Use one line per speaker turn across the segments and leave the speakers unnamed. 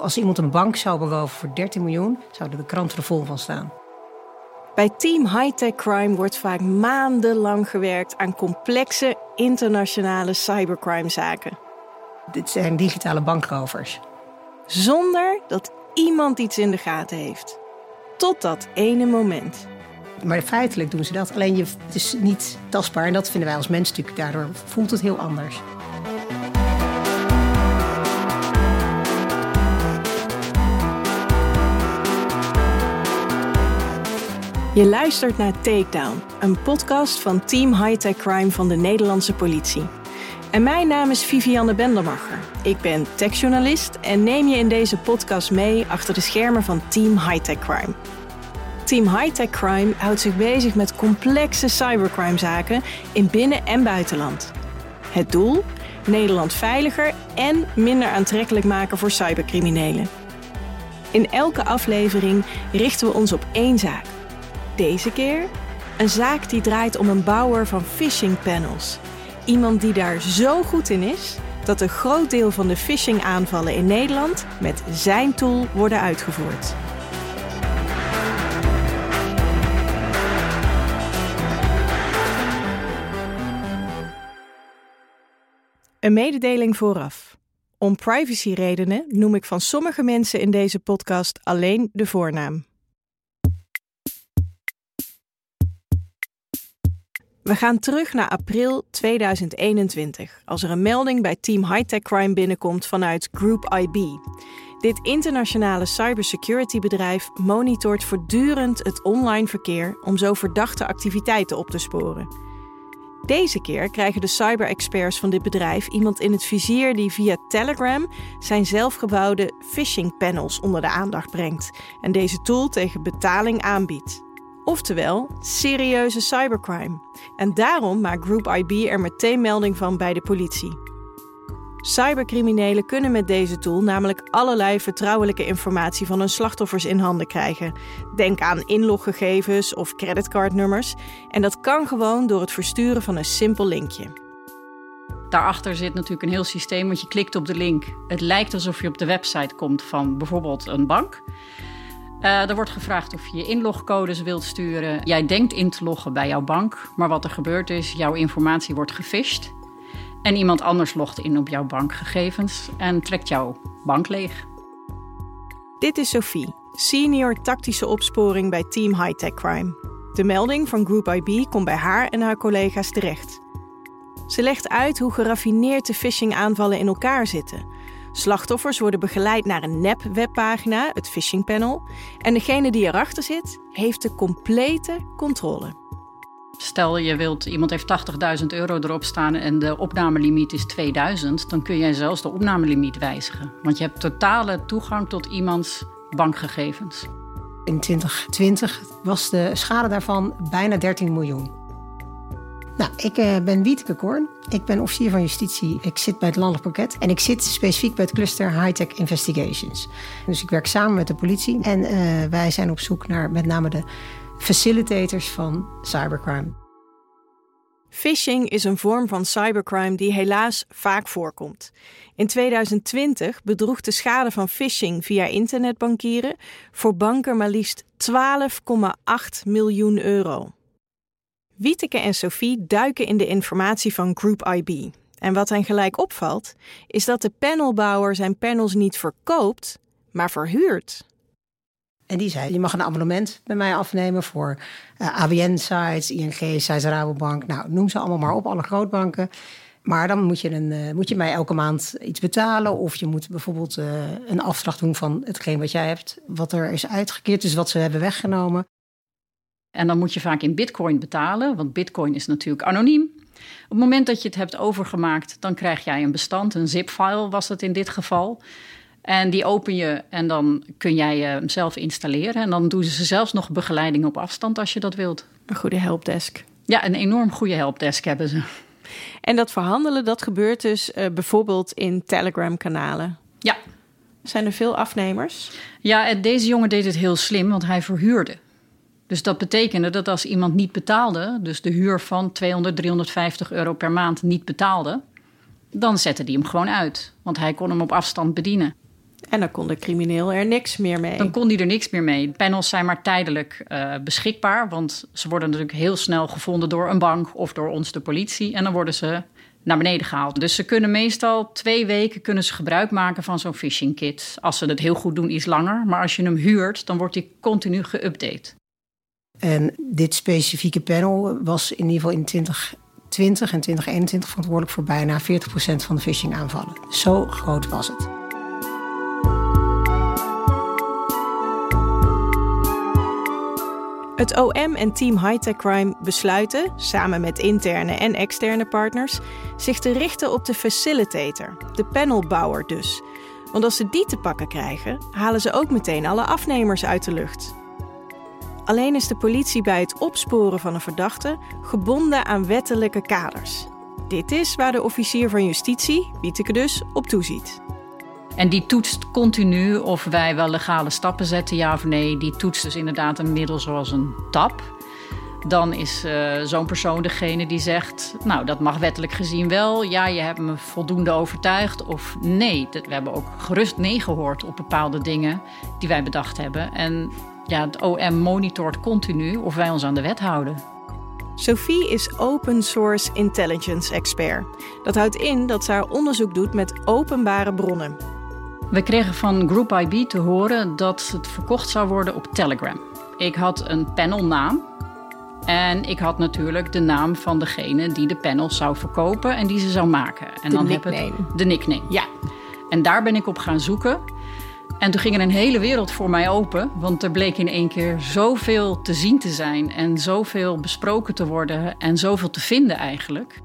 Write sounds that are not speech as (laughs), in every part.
Als iemand een bank zou beroven voor 13 miljoen, zouden de kranten er vol van staan.
Bij Team Hightech Crime wordt vaak maandenlang gewerkt aan complexe internationale cybercrimezaken.
Dit zijn digitale bankrovers.
Zonder dat iemand iets in de gaten heeft. Tot dat ene moment.
Maar feitelijk doen ze dat. Alleen je, het is niet tastbaar. En dat vinden wij als mens natuurlijk. Daardoor voelt het heel anders.
Je luistert naar Takedown, een podcast van Team Hightech Crime van de Nederlandse politie. En mijn naam is Vivianne Bendermacher. Ik ben techjournalist en neem je in deze podcast mee achter de schermen van Team Hightech Crime. Team Hightech Crime houdt zich bezig met complexe cybercrimezaken in binnen- en buitenland. Het doel? Nederland veiliger en minder aantrekkelijk maken voor cybercriminelen. In elke aflevering richten we ons op één zaak. Deze keer een zaak die draait om een bouwer van phishing panels. Iemand die daar zo goed in is dat een groot deel van de phishing aanvallen in Nederland met zijn tool worden uitgevoerd. Een mededeling vooraf. Om privacyredenen noem ik van sommige mensen in deze podcast alleen de voornaam. We gaan terug naar april 2021, als er een melding bij Team Hightech Crime binnenkomt vanuit Group IB. Dit internationale cybersecurity bedrijf monitort voortdurend het online verkeer om zo verdachte activiteiten op te sporen. Deze keer krijgen de cyber-experts van dit bedrijf iemand in het vizier die via Telegram zijn zelfgebouwde phishing panels onder de aandacht brengt en deze tool tegen betaling aanbiedt. Oftewel, serieuze cybercrime. En daarom maakt Group IB er meteen melding van bij de politie. Cybercriminelen kunnen met deze tool namelijk allerlei vertrouwelijke informatie van hun slachtoffers in handen krijgen. Denk aan inloggegevens of creditcardnummers. En dat kan gewoon door het versturen van een simpel linkje.
Daarachter zit natuurlijk een heel systeem, want je klikt op de link. Het lijkt alsof je op de website komt van bijvoorbeeld een bank. Uh, er wordt gevraagd of je je inlogcodes wilt sturen. Jij denkt in te loggen bij jouw bank, maar wat er gebeurt is, jouw informatie wordt gefisht. En iemand anders logt in op jouw bankgegevens en trekt jouw bank leeg.
Dit is Sophie, senior tactische opsporing bij Team Hightech Crime. De melding van Group IB komt bij haar en haar collega's terecht. Ze legt uit hoe geraffineerd de phishing-aanvallen in elkaar zitten Slachtoffers worden begeleid naar een nep-webpagina, het phishing panel. En degene die erachter zit, heeft de complete controle.
Stel je wilt, iemand heeft 80.000 euro erop staan en de opnamelimiet is 2000, dan kun jij zelfs de opnamelimiet wijzigen. Want je hebt totale toegang tot iemands bankgegevens.
In 2020 was de schade daarvan bijna 13 miljoen. Nou, ik uh, ben Wieteke Korn. Ik ben officier van justitie. Ik zit bij het landelijk pakket. En ik zit specifiek bij het cluster High Tech Investigations. Dus ik werk samen met de politie. En uh, wij zijn op zoek naar met name de facilitators van cybercrime.
Phishing is een vorm van cybercrime die helaas vaak voorkomt. In 2020 bedroeg de schade van phishing via internetbankieren voor banken maar liefst 12,8 miljoen euro. Wieteke en Sophie duiken in de informatie van Group IB. En wat hen gelijk opvalt, is dat de panelbouwer zijn panels niet verkoopt, maar verhuurt.
En die zei: Je mag een abonnement bij mij afnemen voor uh, eh, ABN-sites, ING-sites, Rabobank. Nou, noem ze allemaal maar op, alle grootbanken. Maar dan moet je, een, uh, moet je mij elke maand iets betalen. Of je moet bijvoorbeeld uh, een afslag doen van hetgeen wat jij hebt, wat er is uitgekeerd, dus wat ze hebben weggenomen.
En dan moet je vaak in bitcoin betalen, want bitcoin is natuurlijk anoniem. Op het moment dat je het hebt overgemaakt, dan krijg jij een bestand, een zip-file was het in dit geval. En die open je en dan kun jij hem zelf installeren. En dan doen ze zelfs nog begeleiding op afstand als je dat wilt.
Een goede helpdesk.
Ja, een enorm goede helpdesk hebben ze.
En dat verhandelen, dat gebeurt dus uh, bijvoorbeeld in Telegram-kanalen.
Ja.
Zijn er veel afnemers?
Ja, deze jongen deed het heel slim, want hij verhuurde. Dus dat betekende dat als iemand niet betaalde, dus de huur van 200, 350 euro per maand niet betaalde, dan zette hij hem gewoon uit. Want hij kon hem op afstand bedienen.
En dan kon de crimineel er niks meer mee.
Dan kon die er niks meer mee. Panels zijn maar tijdelijk uh, beschikbaar, want ze worden natuurlijk heel snel gevonden door een bank of door ons, de politie. En dan worden ze naar beneden gehaald. Dus ze kunnen meestal twee weken kunnen ze gebruik maken van zo'n phishing kit. Als ze het heel goed doen, iets langer. Maar als je hem huurt, dan wordt die continu geüpdate.
En dit specifieke panel was in ieder geval in 2020 en 2021 verantwoordelijk voor bijna 40% van de phishing aanvallen. Zo groot was het.
Het OM en Team Hightech Crime besluiten, samen met interne en externe partners, zich te richten op de facilitator, de panelbouwer dus. Want als ze die te pakken krijgen, halen ze ook meteen alle afnemers uit de lucht. Alleen is de politie bij het opsporen van een verdachte gebonden aan wettelijke kaders. Dit is waar de officier van justitie, Wieteke dus, op toeziet.
En die toetst continu of wij wel legale stappen zetten, ja of nee. Die toetst dus inderdaad een middel zoals een tap. Dan is uh, zo'n persoon degene die zegt: Nou, dat mag wettelijk gezien wel. Ja, je hebt me voldoende overtuigd. Of nee, we hebben ook gerust nee gehoord op bepaalde dingen die wij bedacht hebben. En ja, het OM monitort continu of wij ons aan de wet houden.
Sophie is open source intelligence expert. Dat houdt in dat ze haar onderzoek doet met openbare bronnen.
We kregen van Group IB te horen dat het verkocht zou worden op Telegram. Ik had een panelnaam en ik had natuurlijk de naam van degene die de panel zou verkopen en die ze zou maken. En
de dan nickname. Heb het,
de nickname, ja. En daar ben ik op gaan zoeken. En toen ging er een hele wereld voor mij open, want er bleek in één keer zoveel te zien te zijn en zoveel besproken te worden en zoveel te vinden eigenlijk.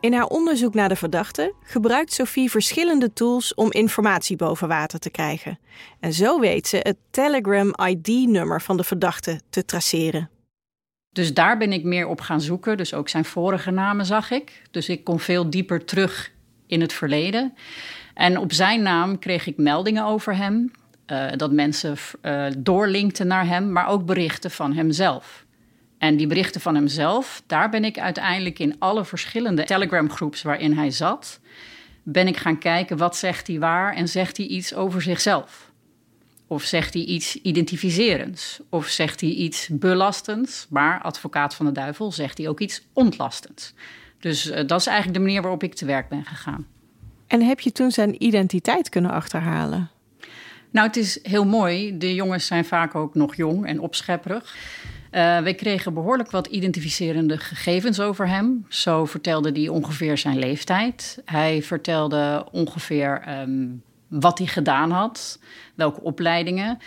In haar onderzoek naar de verdachte gebruikt Sophie verschillende tools om informatie boven water te krijgen. En zo weet ze het Telegram ID-nummer van de verdachte te traceren.
Dus daar ben ik meer op gaan zoeken. Dus ook zijn vorige namen zag ik. Dus ik kon veel dieper terug in het verleden. En op zijn naam kreeg ik meldingen over hem. Uh, dat mensen uh, doorlinkten naar hem, maar ook berichten van hemzelf. En die berichten van hemzelf, daar ben ik uiteindelijk in alle verschillende Telegram-groeps waarin hij zat, ben ik gaan kijken wat zegt hij waar en zegt hij iets over zichzelf. Of zegt hij iets identificerends? Of zegt hij iets belastends? Maar advocaat van de duivel zegt hij ook iets ontlastends. Dus uh, dat is eigenlijk de manier waarop ik te werk ben gegaan.
En heb je toen zijn identiteit kunnen achterhalen?
Nou, het is heel mooi. De jongens zijn vaak ook nog jong en opschepperig. Uh, we kregen behoorlijk wat identificerende gegevens over hem. Zo vertelde hij ongeveer zijn leeftijd. Hij vertelde ongeveer um, wat hij gedaan had, welke opleidingen.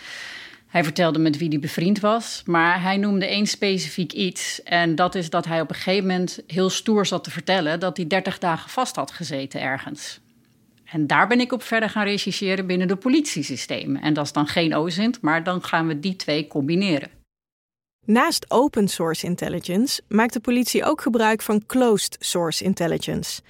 Hij vertelde met wie hij bevriend was, maar hij noemde één specifiek iets. En dat is dat hij op een gegeven moment heel stoer zat te vertellen dat hij 30 dagen vast had gezeten ergens. En daar ben ik op verder gaan rechercheren binnen de politiesystemen. En dat is dan geen OSINT, maar dan gaan we die twee combineren.
Naast open source intelligence maakt de politie ook gebruik van closed source intelligence.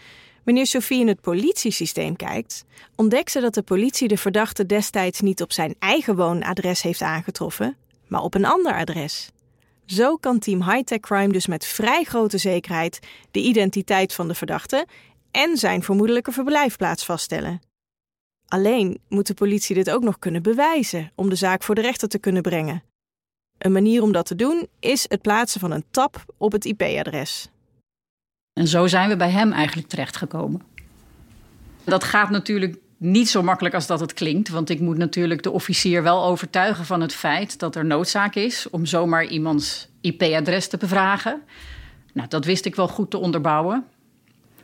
Wanneer Sophie in het politiesysteem kijkt, ontdekt ze dat de politie de verdachte destijds niet op zijn eigen woonadres heeft aangetroffen, maar op een ander adres. Zo kan Team Hightech Crime dus met vrij grote zekerheid de identiteit van de verdachte en zijn vermoedelijke verblijfplaats vaststellen. Alleen moet de politie dit ook nog kunnen bewijzen om de zaak voor de rechter te kunnen brengen. Een manier om dat te doen is het plaatsen van een tab op het IP-adres.
En zo zijn we bij hem eigenlijk terechtgekomen. Dat gaat natuurlijk niet zo makkelijk als dat het klinkt, want ik moet natuurlijk de officier wel overtuigen van het feit dat er noodzaak is om zomaar iemands IP-adres te bevragen. Nou, dat wist ik wel goed te onderbouwen.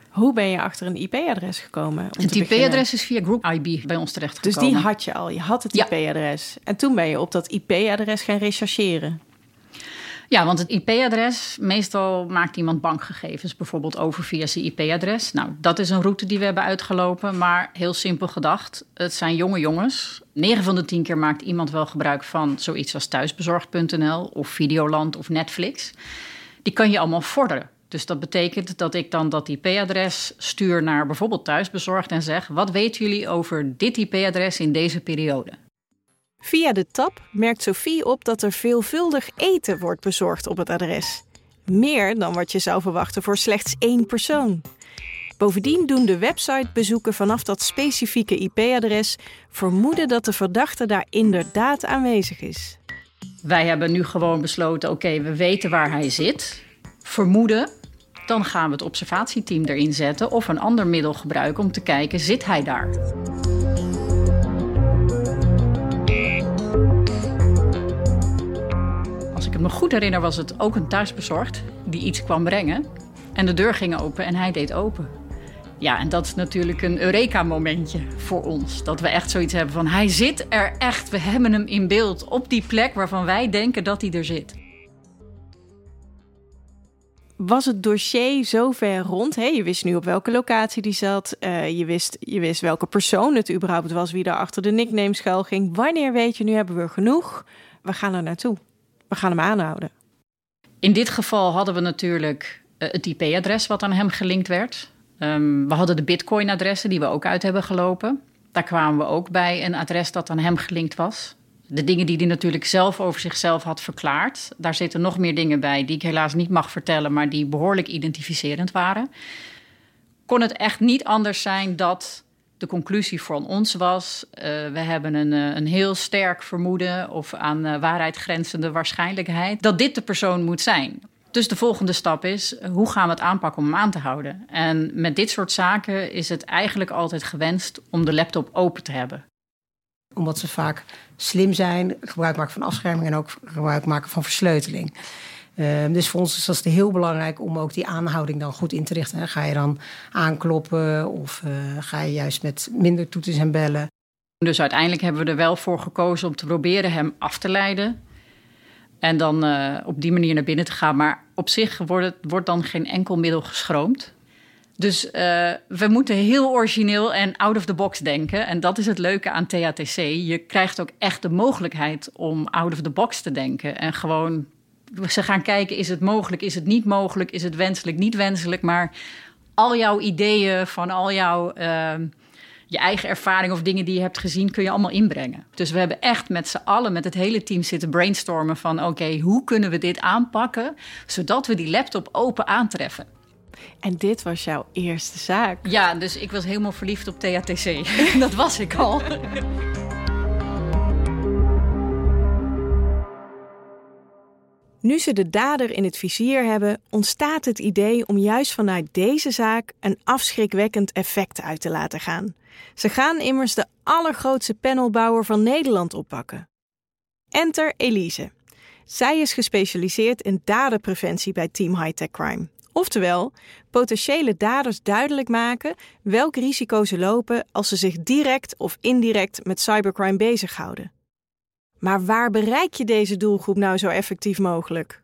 Hoe ben je achter een IP-adres gekomen?
Het IP-adres is via Group IB bij ons terechtgekomen.
Dus die had je al, je had het IP-adres. En toen ben je op dat IP-adres gaan rechercheren.
Ja, want het IP-adres, meestal maakt iemand bankgegevens bijvoorbeeld over via zijn IP-adres. Nou, dat is een route die we hebben uitgelopen, maar heel simpel gedacht. Het zijn jonge jongens. 9 van de 10 keer maakt iemand wel gebruik van zoiets als thuisbezorgd.nl of Videoland of Netflix. Die kan je allemaal vorderen. Dus dat betekent dat ik dan dat IP-adres stuur naar bijvoorbeeld thuisbezorgd en zeg: wat weten jullie over dit IP-adres in deze periode?
Via de tab merkt Sophie op dat er veelvuldig eten wordt bezorgd op het adres. Meer dan wat je zou verwachten voor slechts één persoon. Bovendien doen de websitebezoeken vanaf dat specifieke IP-adres vermoeden dat de verdachte daar inderdaad aanwezig is.
Wij hebben nu gewoon besloten: oké, we weten waar hij zit. Vermoeden. Dan gaan we het observatieteam erin zetten of een ander middel gebruiken om te kijken: zit hij daar? Als ik het me goed herinner, was het ook een thuisbezorgd die iets kwam brengen. En de deur ging open en hij deed open. Ja, en dat is natuurlijk een Eureka-momentje voor ons. Dat we echt zoiets hebben van hij zit er echt. We hebben hem in beeld op die plek waarvan wij denken dat hij er zit.
Was het dossier zo ver rond? Hè? Je wist nu op welke locatie die zat. Uh, je, wist, je wist welke persoon het überhaupt was, wie daar achter de nickname schuil ging. Wanneer weet je, nu hebben we genoeg. We gaan er naartoe. We gaan hem aanhouden.
In dit geval hadden we natuurlijk uh, het IP-adres wat aan hem gelinkt werd. Um, we hadden de Bitcoin-adressen die we ook uit hebben gelopen. Daar kwamen we ook bij een adres dat aan hem gelinkt was. De dingen die hij natuurlijk zelf over zichzelf had verklaard. Daar zitten nog meer dingen bij die ik helaas niet mag vertellen, maar die behoorlijk identificerend waren. Kon het echt niet anders zijn dat de conclusie van ons was: uh, we hebben een, uh, een heel sterk vermoeden of aan uh, waarheid grenzende waarschijnlijkheid dat dit de persoon moet zijn. Dus de volgende stap is, hoe gaan we het aanpakken om hem aan te houden? En met dit soort zaken is het eigenlijk altijd gewenst om de laptop open te hebben.
Omdat ze vaak slim zijn, gebruik maken van afscherming en ook gebruik maken van versleuteling. Uh, dus voor ons is dat heel belangrijk om ook die aanhouding dan goed in te richten. Ga je dan aankloppen of uh, ga je juist met minder toeters en bellen?
Dus uiteindelijk hebben we er wel voor gekozen om te proberen hem af te leiden. En dan uh, op die manier naar binnen te gaan. Maar op zich wordt, het, wordt dan geen enkel middel geschroomd. Dus uh, we moeten heel origineel en out of the box denken. En dat is het leuke aan THTC. Je krijgt ook echt de mogelijkheid om out of the box te denken. En gewoon, ze gaan kijken, is het mogelijk, is het niet mogelijk, is het wenselijk, niet wenselijk. Maar al jouw ideeën van al jouw... Uh, je eigen ervaring of dingen die je hebt gezien, kun je allemaal inbrengen. Dus we hebben echt met z'n allen, met het hele team zitten brainstormen van oké, hoe kunnen we dit aanpakken, zodat we die laptop open aantreffen.
En dit was jouw eerste zaak.
Ja, dus ik was helemaal verliefd op THTC. (laughs) Dat was ik al.
Nu ze de dader in het vizier hebben, ontstaat het idee om juist vanuit deze zaak een afschrikwekkend effect uit te laten gaan. Ze gaan immers de allergrootste panelbouwer van Nederland oppakken. Enter Elise. Zij is gespecialiseerd in daderpreventie bij Team Hightech Crime. Oftewel, potentiële daders duidelijk maken welk risico ze lopen als ze zich direct of indirect met cybercrime bezighouden. Maar waar bereik je deze doelgroep nou zo effectief mogelijk?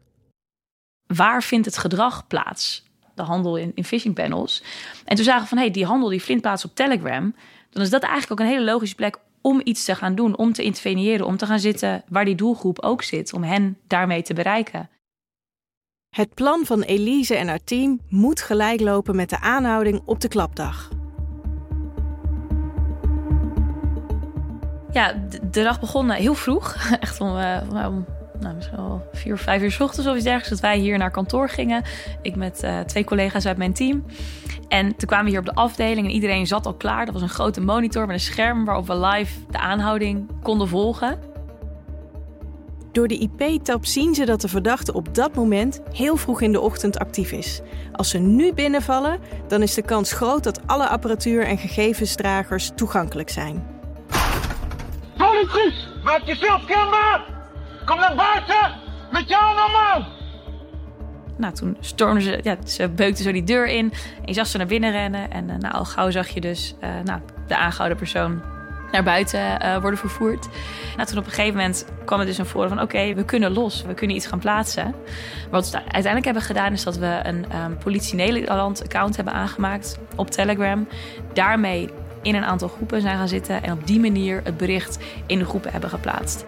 Waar vindt het gedrag plaats? De handel in, in phishing panels. En toen zagen we van, hé, hey, die handel die vindt plaats op Telegram. Dan is dat eigenlijk ook een hele logische plek om iets te gaan doen, om te interveneren, om te gaan zitten waar die doelgroep ook zit, om hen daarmee te bereiken.
Het plan van Elise en haar team moet gelijk lopen met de aanhouding op de klapdag.
Ja, de dag begon heel vroeg. (laughs) Echt om, uh, om nou, misschien wel vier of vijf uur s ochtends of iets dergelijks. Dat wij hier naar kantoor gingen. Ik met uh, twee collega's uit mijn team. En toen kwamen we hier op de afdeling en iedereen zat al klaar. Dat was een grote monitor met een scherm waarop we live de aanhouding konden volgen.
Door de IP-tab zien ze dat de verdachte op dat moment heel vroeg in de ochtend actief is. Als ze nu binnenvallen, dan is de kans groot dat alle apparatuur en gegevensdragers toegankelijk zijn.
Politie, maak jezelf kenbaar! Kom naar buiten met jouw nummer!
Nou, toen stormden ze, ja, ze beukten zo die deur in. En je zag ze naar binnen rennen. En uh, nou, al gauw zag je dus uh, nou, de aangehouden persoon naar buiten uh, worden vervoerd. Nou, toen op een gegeven moment kwam het dus naar voren van... oké, okay, we kunnen los, we kunnen iets gaan plaatsen. Wat we uiteindelijk hebben gedaan is dat we een um, Politie Nederland account hebben aangemaakt op Telegram. Daarmee in een aantal groepen zijn gaan zitten... en op die manier het bericht in de groepen hebben geplaatst.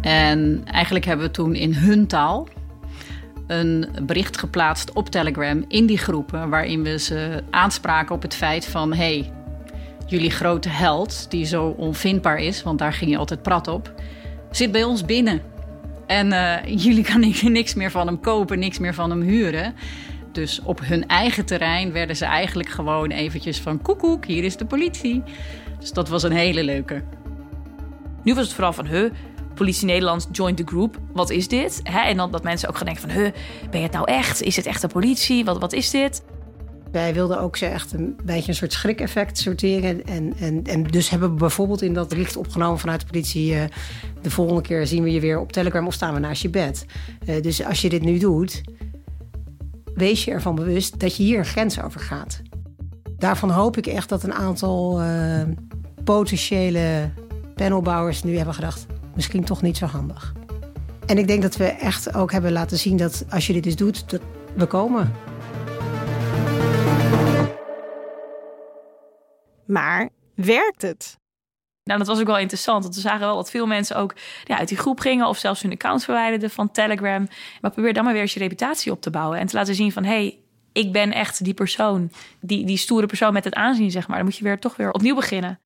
En eigenlijk hebben we toen in hun taal een bericht geplaatst op Telegram in die groepen, waarin we ze aanspraken op het feit van: hey, jullie grote held, die zo onvindbaar is, want daar ging je altijd prat op, zit bij ons binnen. En uh, jullie kan (laughs) niks meer van hem kopen, niks meer van hem huren. Dus op hun eigen terrein werden ze eigenlijk gewoon eventjes van... koekoek, hier is de politie. Dus dat was een hele leuke.
Nu was het vooral van, huh, politie Nederland joined the group. Wat is dit? en dan dat mensen ook gaan denken van, huh, ben je het nou echt? Is het echt de politie? Wat, wat is dit?
Wij wilden ook ze echt een beetje een soort schrik-effect sorteren. En, en, en dus hebben we bijvoorbeeld in dat bericht opgenomen vanuit de politie... Uh, de volgende keer zien we je weer op Telegram of staan we naast je bed. Uh, dus als je dit nu doet, wees je ervan bewust dat je hier een grens over gaat. Daarvan hoop ik echt dat een aantal uh, potentiële panelbouwers nu hebben gedacht... misschien toch niet zo handig. En ik denk dat we echt ook hebben laten zien dat als je dit eens doet, dat we komen.
Maar werkt het?
Nou, dat was ook wel interessant. Want we zagen wel dat veel mensen ook ja, uit die groep gingen of zelfs hun account verwijderden van Telegram. Maar probeer dan maar weer eens je reputatie op te bouwen en te laten zien van hé, hey, ik ben echt die persoon, die, die stoere persoon met het aanzien, zeg maar. Dan moet je weer toch weer opnieuw beginnen.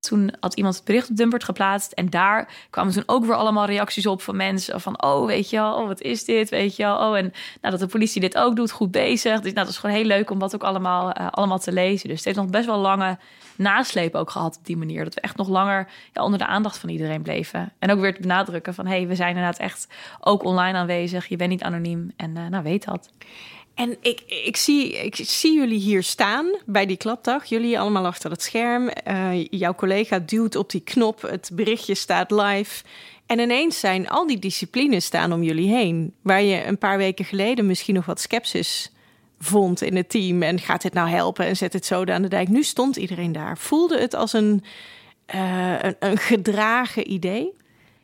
Toen had iemand het bericht op Dumpert geplaatst. En daar kwamen toen ook weer allemaal reacties op van mensen. Van, oh, weet je wel, oh, wat is dit, weet je wel. Oh, en nou, dat de politie dit ook doet, goed bezig. Dus nou, dat is gewoon heel leuk om dat ook allemaal, uh, allemaal te lezen. Dus het heeft nog best wel lange nasleep ook gehad op die manier. Dat we echt nog langer ja, onder de aandacht van iedereen bleven. En ook weer te benadrukken van, hé, hey, we zijn inderdaad echt ook online aanwezig. Je bent niet anoniem en uh, nou, weet dat.
En ik, ik, zie, ik zie jullie hier staan bij die klapdag. Jullie allemaal achter het scherm. Uh, jouw collega duwt op die knop. Het berichtje staat live. En ineens zijn al die disciplines staan om jullie heen. Waar je een paar weken geleden misschien nog wat sceptisch vond in het team. En gaat dit nou helpen en zet het zo aan de dijk. Nu stond iedereen daar. Voelde het als een, een, een gedragen idee?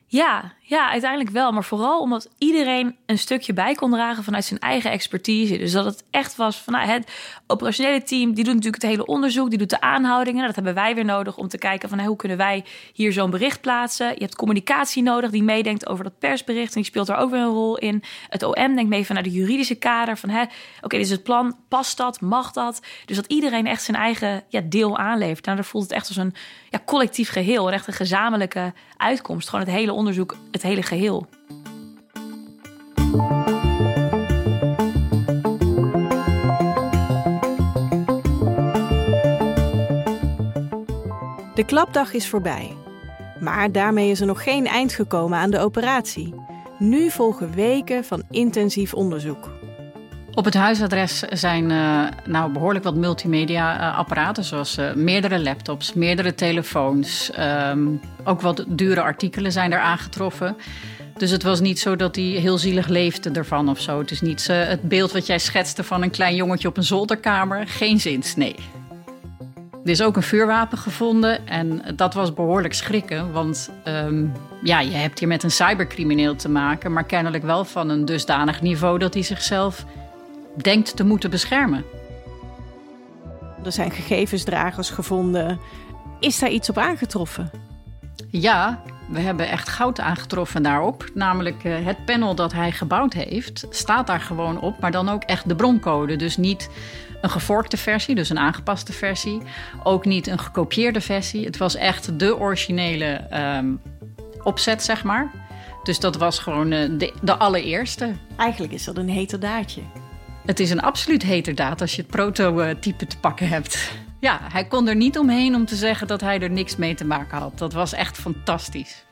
Ja, ja, uiteindelijk wel. Maar vooral omdat iedereen een stukje bij kon dragen vanuit zijn eigen expertise. Dus dat het echt was van nou, het operationele team, die doet natuurlijk het hele onderzoek, die doet de aanhoudingen. Dat hebben wij weer nodig om te kijken van hoe kunnen wij hier zo'n bericht plaatsen. Je hebt communicatie nodig die meedenkt over dat persbericht. En die speelt er ook weer een rol in. Het OM denkt mee vanuit de juridische kader van oké, dit is het plan, past dat, mag dat? Dus dat iedereen echt zijn eigen ja, deel aanlevert. Nou, dan voelt het echt als een ja, collectief geheel, echt een gezamenlijke uitkomst. Gewoon het hele onderzoek, het hele geheel.
De klapdag is voorbij. Maar daarmee is er nog geen eind gekomen aan de operatie. Nu volgen weken van intensief onderzoek.
Op het huisadres zijn uh, nou behoorlijk wat multimedia-apparaten, zoals uh, meerdere laptops, meerdere telefoons. Um, ook wat dure artikelen zijn er aangetroffen. Dus het was niet zo dat hij heel zielig leefde ervan of zo. Het is niet het beeld wat jij schetste van een klein jongetje op een zolderkamer. Geen zins, nee. Er is ook een vuurwapen gevonden en dat was behoorlijk schrikken. Want um, ja, je hebt hier met een cybercrimineel te maken, maar kennelijk wel van een dusdanig niveau dat hij zichzelf denkt te moeten beschermen.
Er zijn gegevensdragers gevonden. Is daar iets op aangetroffen?
Ja, we hebben echt goud aangetroffen daarop. Namelijk uh, het panel dat hij gebouwd heeft, staat daar gewoon op, maar dan ook echt de broncode. Dus niet een gevorkte versie, dus een aangepaste versie. Ook niet een gekopieerde versie. Het was echt de originele um, opzet, zeg maar. Dus dat was gewoon uh, de, de allereerste.
Eigenlijk is dat een heterdaadje.
Het is een absoluut heterdaad als je het prototype te pakken hebt. Ja, hij kon er niet omheen om te zeggen dat hij er niks mee te maken had. Dat was echt fantastisch.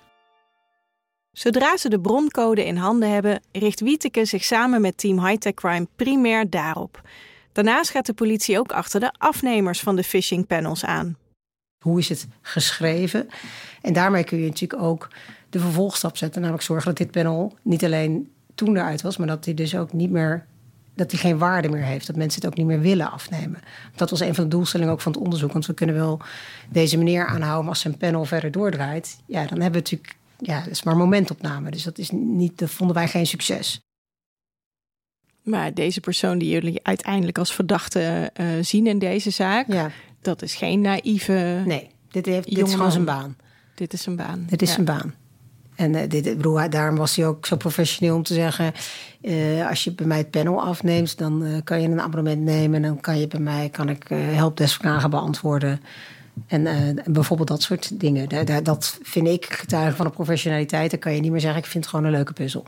Zodra ze de broncode in handen hebben, richt Wieteke zich samen met Team Hightech Crime primair daarop. Daarnaast gaat de politie ook achter de afnemers van de phishing panels aan.
Hoe is het geschreven? En daarmee kun je natuurlijk ook de vervolgstap zetten, namelijk zorgen dat dit panel niet alleen toen eruit was, maar dat hij dus ook niet meer dat die geen waarde meer heeft. Dat mensen het ook niet meer willen afnemen. Dat was een van de doelstellingen ook van het onderzoek. Want we kunnen wel deze meneer aanhouden als zijn panel verder doordraait. Ja, dan hebben we natuurlijk... Ja, dat is maar momentopname. Dus dat, is niet, dat vonden wij geen succes.
Maar deze persoon die jullie uiteindelijk als verdachte uh, zien in deze zaak... Ja. dat is geen naïeve
Nee, dit, heeft, dit is gewoon zijn baan.
Dit is zijn baan.
Dit is ja. zijn baan. En uh, dit, daarom was hij ook zo professioneel om te zeggen... Uh, als je bij mij het panel afneemt, dan uh, kan je een abonnement nemen... en dan kan je bij mij kan ik helpdesk vragen beantwoorden. En bijvoorbeeld dat soort dingen. Dat, dat vind ik getuigen van de professionaliteit. Dan kan je niet meer zeggen, ik vind het gewoon een leuke puzzel.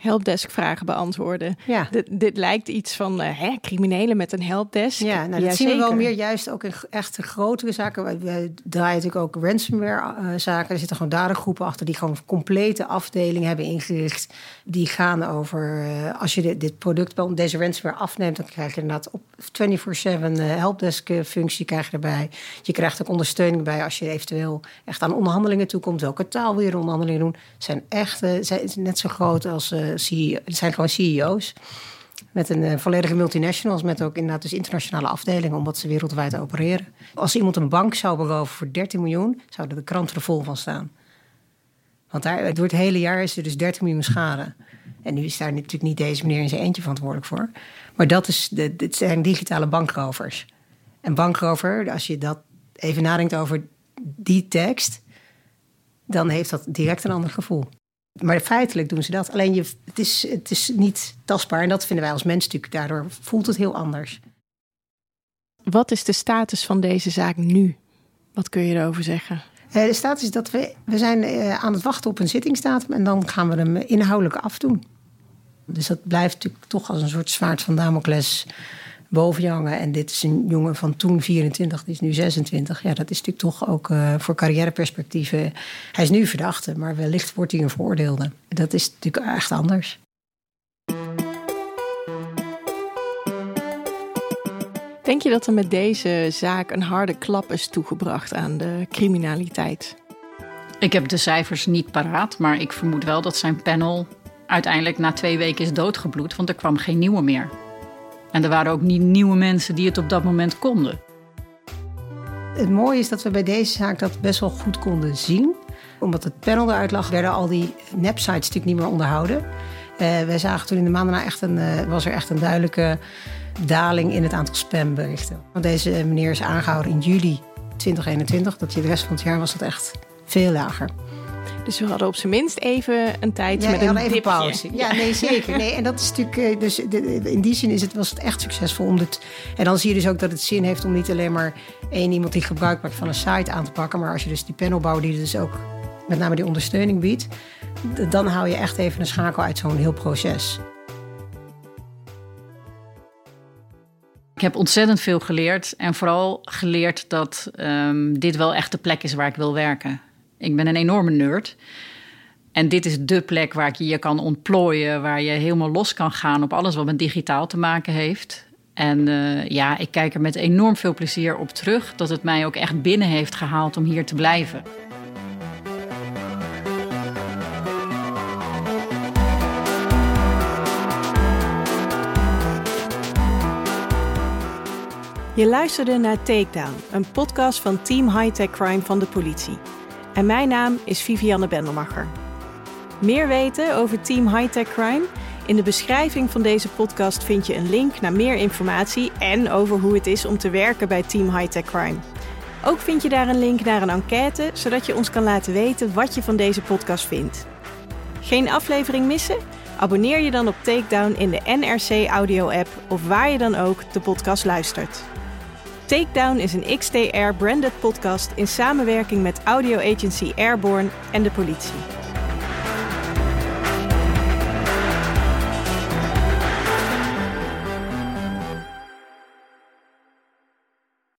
Helpdesk vragen beantwoorden.
Ja.
Dit, dit lijkt iets van uh, hè, criminelen met een helpdesk.
Ja, nou, dat zien we wel meer juist ook in echte grotere zaken. We draaien natuurlijk ook ransomware uh, zaken. Er zitten gewoon dadergroepen achter die gewoon complete afdelingen hebben ingericht. Die gaan over, als je dit, dit product, deze ransomware afneemt... dan krijg je inderdaad op 24-7 helpdesk functie krijg je erbij. Je krijgt ook ondersteuning bij als je eventueel echt aan onderhandelingen toekomt. Welke taal wil je onderhandelingen doen? Zijn echt zijn net zo groot als CEO. Het zijn gewoon CEO's. Met een uh, volledige multinationals, met ook inderdaad dus internationale afdelingen, omdat ze wereldwijd opereren. Als iemand een bank zou beroven voor 13 miljoen, zouden de kranten er vol van staan. Want daar, door het hele jaar is er dus 13 miljoen schade. En nu is daar natuurlijk niet deze meneer in zijn eentje verantwoordelijk voor. Maar dat is de, dit zijn digitale bankrovers. En bankrover, als je dat even nadenkt over die tekst, dan heeft dat direct een ander gevoel. Maar feitelijk doen ze dat. Alleen je, het, is, het is niet tastbaar. En dat vinden wij als mens natuurlijk. Daardoor voelt het heel anders.
Wat is de status van deze zaak nu? Wat kun je erover zeggen?
Eh, de status is dat we, we zijn eh, aan het wachten op een zittingsdatum. En dan gaan we hem inhoudelijk afdoen. Dus dat blijft natuurlijk toch als een soort zwaard van Damocles boven hangen. En dit is een jongen van toen 24, die is nu 26. Ja, dat is natuurlijk toch ook uh, voor carrièreperspectieven. Hij is nu verdachte, maar wellicht wordt hij een veroordeelde. Dat is natuurlijk echt anders.
Denk je dat er met deze zaak een harde klap is toegebracht aan de criminaliteit?
Ik heb de cijfers niet paraat, maar ik vermoed wel dat zijn panel uiteindelijk na twee weken is doodgebloed, want er kwam geen nieuwe meer. En er waren ook niet nieuwe mensen die het op dat moment konden.
Het mooie is dat we bij deze zaak dat best wel goed konden zien. Omdat het panel eruit lag, werden al die nepsites natuurlijk niet meer onderhouden. Uh, wij zagen toen in de maanden echt een, uh, was er echt een duidelijke daling in het aantal spamberichten. Want deze meneer is aangehouden in juli 2021. Dat je de rest van het jaar was dat echt veel lager.
Dus we hadden op zijn minst even een tijd
ja,
met een
even
dipje.
pauze. Ja, nee, zeker. Nee, en dat is natuurlijk, dus in die zin is het, was het echt succesvol. Om dit, en dan zie je dus ook dat het zin heeft om niet alleen maar één iemand die gebruik maakt van een site aan te pakken. Maar als je dus die panel bouwt die dus ook met name die ondersteuning biedt. Dan hou je echt even een schakel uit zo'n heel proces.
Ik heb ontzettend veel geleerd. En vooral geleerd dat um, dit wel echt de plek is waar ik wil werken. Ik ben een enorme nerd. En dit is de plek waar ik je kan ontplooien, waar je helemaal los kan gaan op alles wat met digitaal te maken heeft. En uh, ja, ik kijk er met enorm veel plezier op terug dat het mij ook echt binnen heeft gehaald om hier te blijven.
Je luisterde naar Takedown, een podcast van Team Hightech Crime van de politie. En mijn naam is Vivianne Bendelmacher. Meer weten over Team Hightech Crime? In de beschrijving van deze podcast vind je een link naar meer informatie en over hoe het is om te werken bij Team Hightech Crime. Ook vind je daar een link naar een enquête, zodat je ons kan laten weten wat je van deze podcast vindt. Geen aflevering missen? Abonneer je dan op Takedown in de NRC Audio app of waar je dan ook de podcast luistert. Takedown is een XTR branded podcast in samenwerking met audio agency Airborne en de politie.